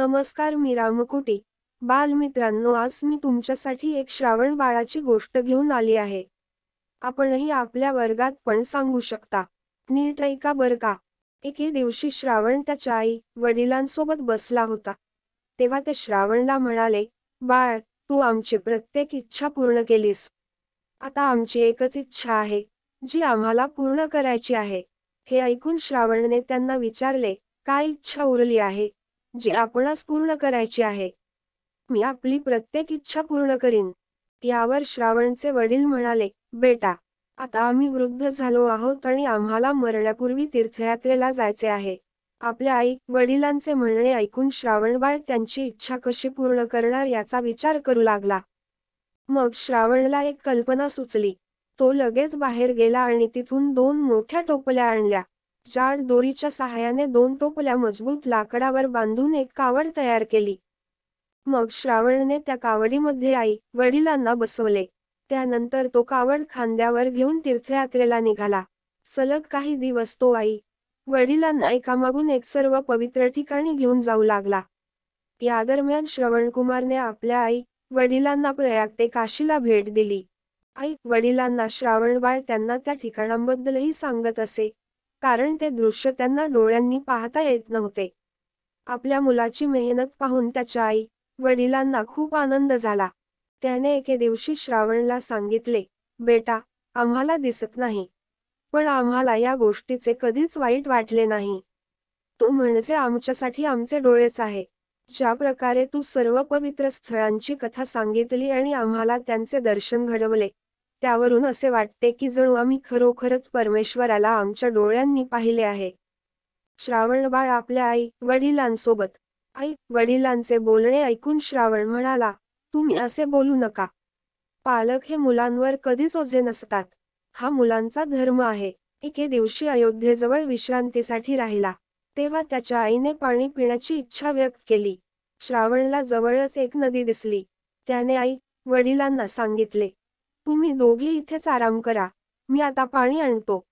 नमस्कार मी रामकुटी बालमित्रांनो आज मी तुमच्यासाठी एक श्रावण बाळाची गोष्ट घेऊन आली आहे. आपणही आपल्या वर्गात पण सांगू शकता. नीट ऐका बर का. एके दिवशी श्रावण त्याच्या आई वडिलांसोबत बसला होता. तेव्हा ते श्रावणला म्हणाले बाळ तू आमची प्रत्येक इच्छा पूर्ण केलीस. आता आमची एकच इच्छा आहे जी आम्हाला पूर्ण करायची आहे. हे ऐकून श्रावणने त्यांना विचारले काय इच्छा उरली आहे? जी आपणास पूर्ण करायची आहे. मी आपली प्रत्येक इच्छा पूर्ण करीन. यावर श्रावणचे वडील म्हणाले बेटा आता आम्ही वृद्ध झालो आहोत आणि आम्हाला मरण्यापूर्वी तीर्थयात्रेला जायचे आहे. आपल्या आई वडिलांचे म्हणणे ऐकून श्रावणबाळ त्यांची इच्छा कशी पूर्ण करणार याचा विचार करू लागला. मग श्रावणला एक कल्पना सुचली. तो लगेच बाहेर गेला आणि तिथून दोन मोठ्या टोपल्या आणल्या. जाड दोरीच्या सहाय्याने दोन टोपल्या मजबूत लाकडावर बांधून एक कावड तयार केली. मग श्रावणने त्या कावडीमध्ये आई वडिलांना बसवले. त्यानंतर तो कावड खांद्यावर घेऊन तीर्थयात्रेला निघाला. सलग काही दिवस तो आई वडिलांना एकामागून एक सर्व पवित्र ठिकाणी घेऊन जाऊ लागला. या दरम्यान श्रवणकुमारने आपल्या आई वडिलांना प्रयाग ते काशीला भेट दिली. आई वडिलांना श्रावणबाळ त्यांना त्या ठिकाणांबद्दलही सांगत असे. कारण ते दृश्य त्यांना डोळ्यांनी पाहता येत नव्हते. आपल्या मुलाची मेहनत पाहून त्याच्या आई वडिलांना खूप आनंद झाला. त्याने एके दिवशी श्रावणला सांगितले बेटा आम्हाला दिसत नाही. पण आम्हाला या गोष्टीचे कधीच वाईट वाटले नाही. तो म्हणजे आमच्यासाठी आमचे डोळेच आहे. ज्या प्रकारे तू सर्व पवित्र स्थळांची कथा सांगितली आणि आम्हाला त्यांचे दर्शन घडवले त्यावरून असे वाटते की जणू आम्ही खरोखरच परमेश्वराला आमच्या डोळ्यांनी पाहिले आहे. श्रावणबाळ आपल्या आई वडिलांसोबत आई वडिलांचे बोलणे ऐकून श्रावण म्हणाला तुम्ही असे बोलू नका. पालक हे मुलांवर कधीच ओझे नसतात. हा मुलांचा धर्म आहे. एके दिवशी अयोध्येजवळ विश्रांतीसाठी राहिला. तेव्हा त्याच्या आईने पाणी पिण्याची इच्छा व्यक्त केली. श्रावणला जवळच एक नदी दिसली. त्याने आई वडिलांना सांगितले तुम्ही दोघे इथेच आराम करा. मी आता पाणी आणतो.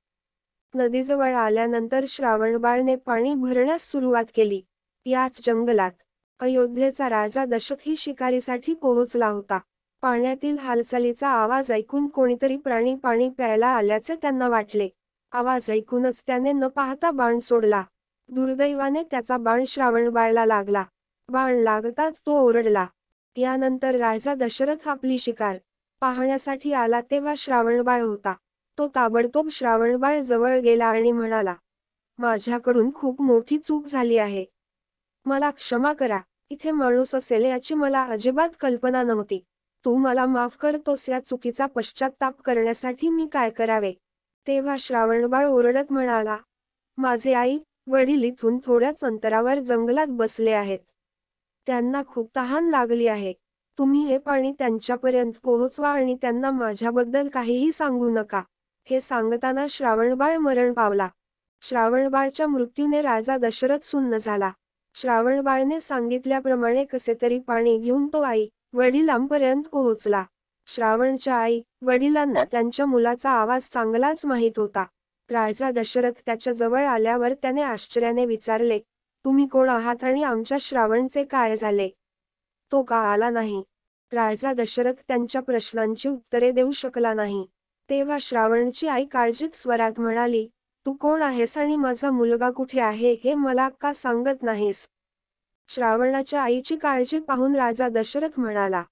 नदीजवळ आल्यानंतर श्रावणबाळने पाणी भरण्यास सुरुवात केली. याच जंगलात अयोध्येचा राजा दशरथ ही शिकारीसाठी पोहोचला होता. पाण्यातील हालचालीचा आवाज ऐकून कोणीतरी प्राणी पाणी प्यायला आल्याचे त्यांना वाटले. आवाज ऐकूनच त्याने न पाहता बाण सोडला. दुर्दैवाने त्याचा बाण श्रावणबाळला लागला. बाण लागताच तो ओरडला. यानंतर राजा दशरथ आपली शिकार पाहण्यासाठी आला तेव्हा श्रावणबाळ होता. तो ताबडतोब श्रावणबाळ जवळ गेला आणि म्हणाला माझ्याकडून खूप मोठी चूक झाली आहे. मला क्षमा करा. इथे माणूस असेल याची मला अजिबात कल्पना नव्हती. तू मला माफ करतोस या चुकीचा पश्चाताप करण्यासाठी मी काय करावे? तेव्हा श्रावणबाळ ओरडत म्हणाला माझे आई वडील इथून थोड्याच अंतरावर जंगलात बसले आहेत. त्यांना खूप तहान लागली आहे. तुम्ही हे पाणी त्यांच्यापर्यंत पोहोचवा आणि त्यांना माझ्याबद्दल काहीही सांगू नका. हे सांगताना श्रावणबाळ मरण पावला. श्रावणबाळच्या मृत्यूने राजा दशरथ सुन्न झाला. श्रावणबाळने सांगितल्याप्रमाणे कसे तरी पाणी घेऊन तो आई वडिलांपर्यंत पोहोचला. श्रावणच्या आई वडिलांना त्यांच्या मुलाचा आवाज चांगलाच माहीत होता. राजा दशरथ त्याच्याजवळ आल्यावर त्याने आश्चर्याने विचारले तुम्ही कोण आहात आणि आमच्या श्रावणचे काय झाले? तो का आला नाही? राजा दशरथ त्यांच्या प्रश्नांची उत्तरे देऊ शकला नाही. तेव्हा श्रावणची आई काळजीत स्वरात म्हणाली तू कोण आहेस आणि माझा मुलगा कुठे आहे हे मला का सांगत नाहीस? श्रावणाच्या आईची काळजी पाहून राजा दशरथ म्हणाला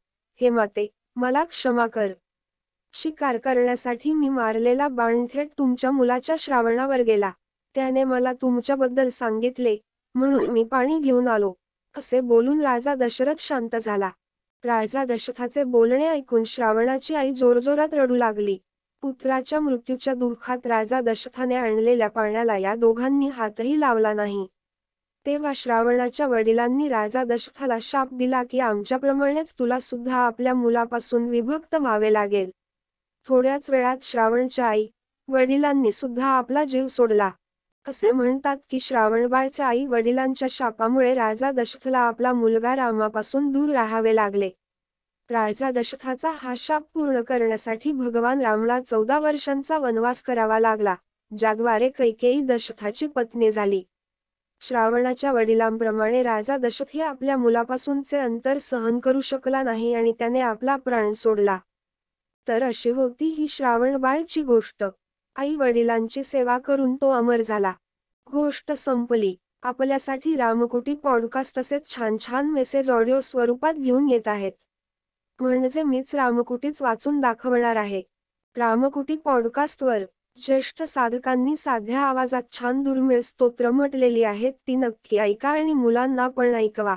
हे माते मला क्षमा कर. शिकार करण्यासाठी मी मारलेला बाण थेट तुमच्या मुलाच्या श्रावणावर गेला. त्याने मला तुमच्याबद्दल सांगितले म्हणून मी पाणी घेऊन आलो. असे बोलून राजा दशरथ शांत झाला. राजा दशरथाचे बोलणे ऐकून श्रावणाची आई जोरजोरात रडू लागली. पुत्राच्या मृत्यूच्या दुःखात राजा दशरथाने आणलेल्या पाण्याला या दोघांनी हातही लावला नाही. तेव्हा श्रावणाच्या वडिलांनी राजा दशरथाला शाप दिला की आमच्याप्रमाणेच तुला सुद्धा आपल्या मुलापासून विभक्त व्हावे लागेल. थोड्याच वेळात श्रावणच्या आई वडिलांनी सुद्धा आपला जीव सोडला. असे म्हणतात की श्रावणबाळच्या आई वडिलांच्या शापामुळे राजा दशथला आपला मुलगा रामापासून दूर राहावे लागले. राजा दशथाचा हा शाप पूर्ण करण्यासाठी भगवान रामला चौदा वर्षांचा वनवास करावा लागला ज्याद्वारे कैकेयी दशथाची पत्नी झाली. श्रावणाच्या वडिलांप्रमाणे राजा दशरथ आपल्या मुलापासूनचे अंतर सहन करू शकला नाही आणि त्याने आपला प्राण सोडला. तर अशी होती ही श्रावणबाळची गोष्ट. आई वडिलांची सेवा करून तो अमर झाला. गोष्ट संपली. आपल्यासाठी रामकोटी पॉडकास्ट असेच छान छान मेसेज ऑडिओ स्वरूपात घेऊन येत आहेत. म्हणजे मीच रामकुटीच वाचून दाखवणार आहे. रामकुटी पॉडकास्टवर ज्येष्ठ साधकांनी साध्या आवाजात छान दुर्मिळ स्तोत्र म्हटलेली आहेत ती नक्की ऐका आणि मुलांना पण ऐकवा.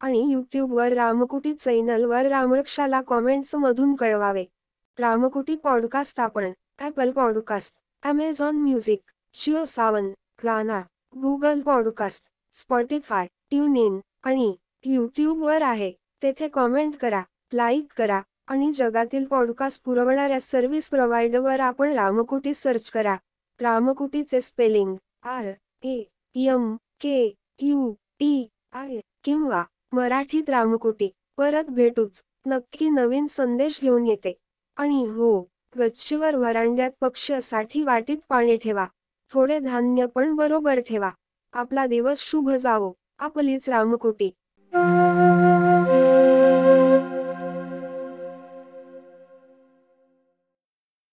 आणि यूट्यूबवर रामकुटी चॅनलवर रामरक्षाला कॉमेंट्स मधून कळवावे. रामकुटी पॉडकास्ट आपण Apple podcast Amazon music Jio Saavn Gaana Google podcast Spotify tune in आणि यूट्यूबवर आहे. तेथे कॉमेंट करा लाईक करा आणि जगातील पॉडकास्ट पुरवणाऱ्या सर्व्हिस प्रोव्हायडरवर आपण रामकुटी सर्च करा. रामकुटीचे spelling R A M K U T I किंवा मराठीत रामकुटी. परत भेटूच. नक्की नवीन संदेश घेऊन येते. आणि हो गच्चीवर वरांड्यात पक्ष्यासाठी वाटीत पाणी ठेवा. थोडे धान्य पण बरोबर ठेवा. आपला दिवस शुभ जावो. आपलीच रामकुटी.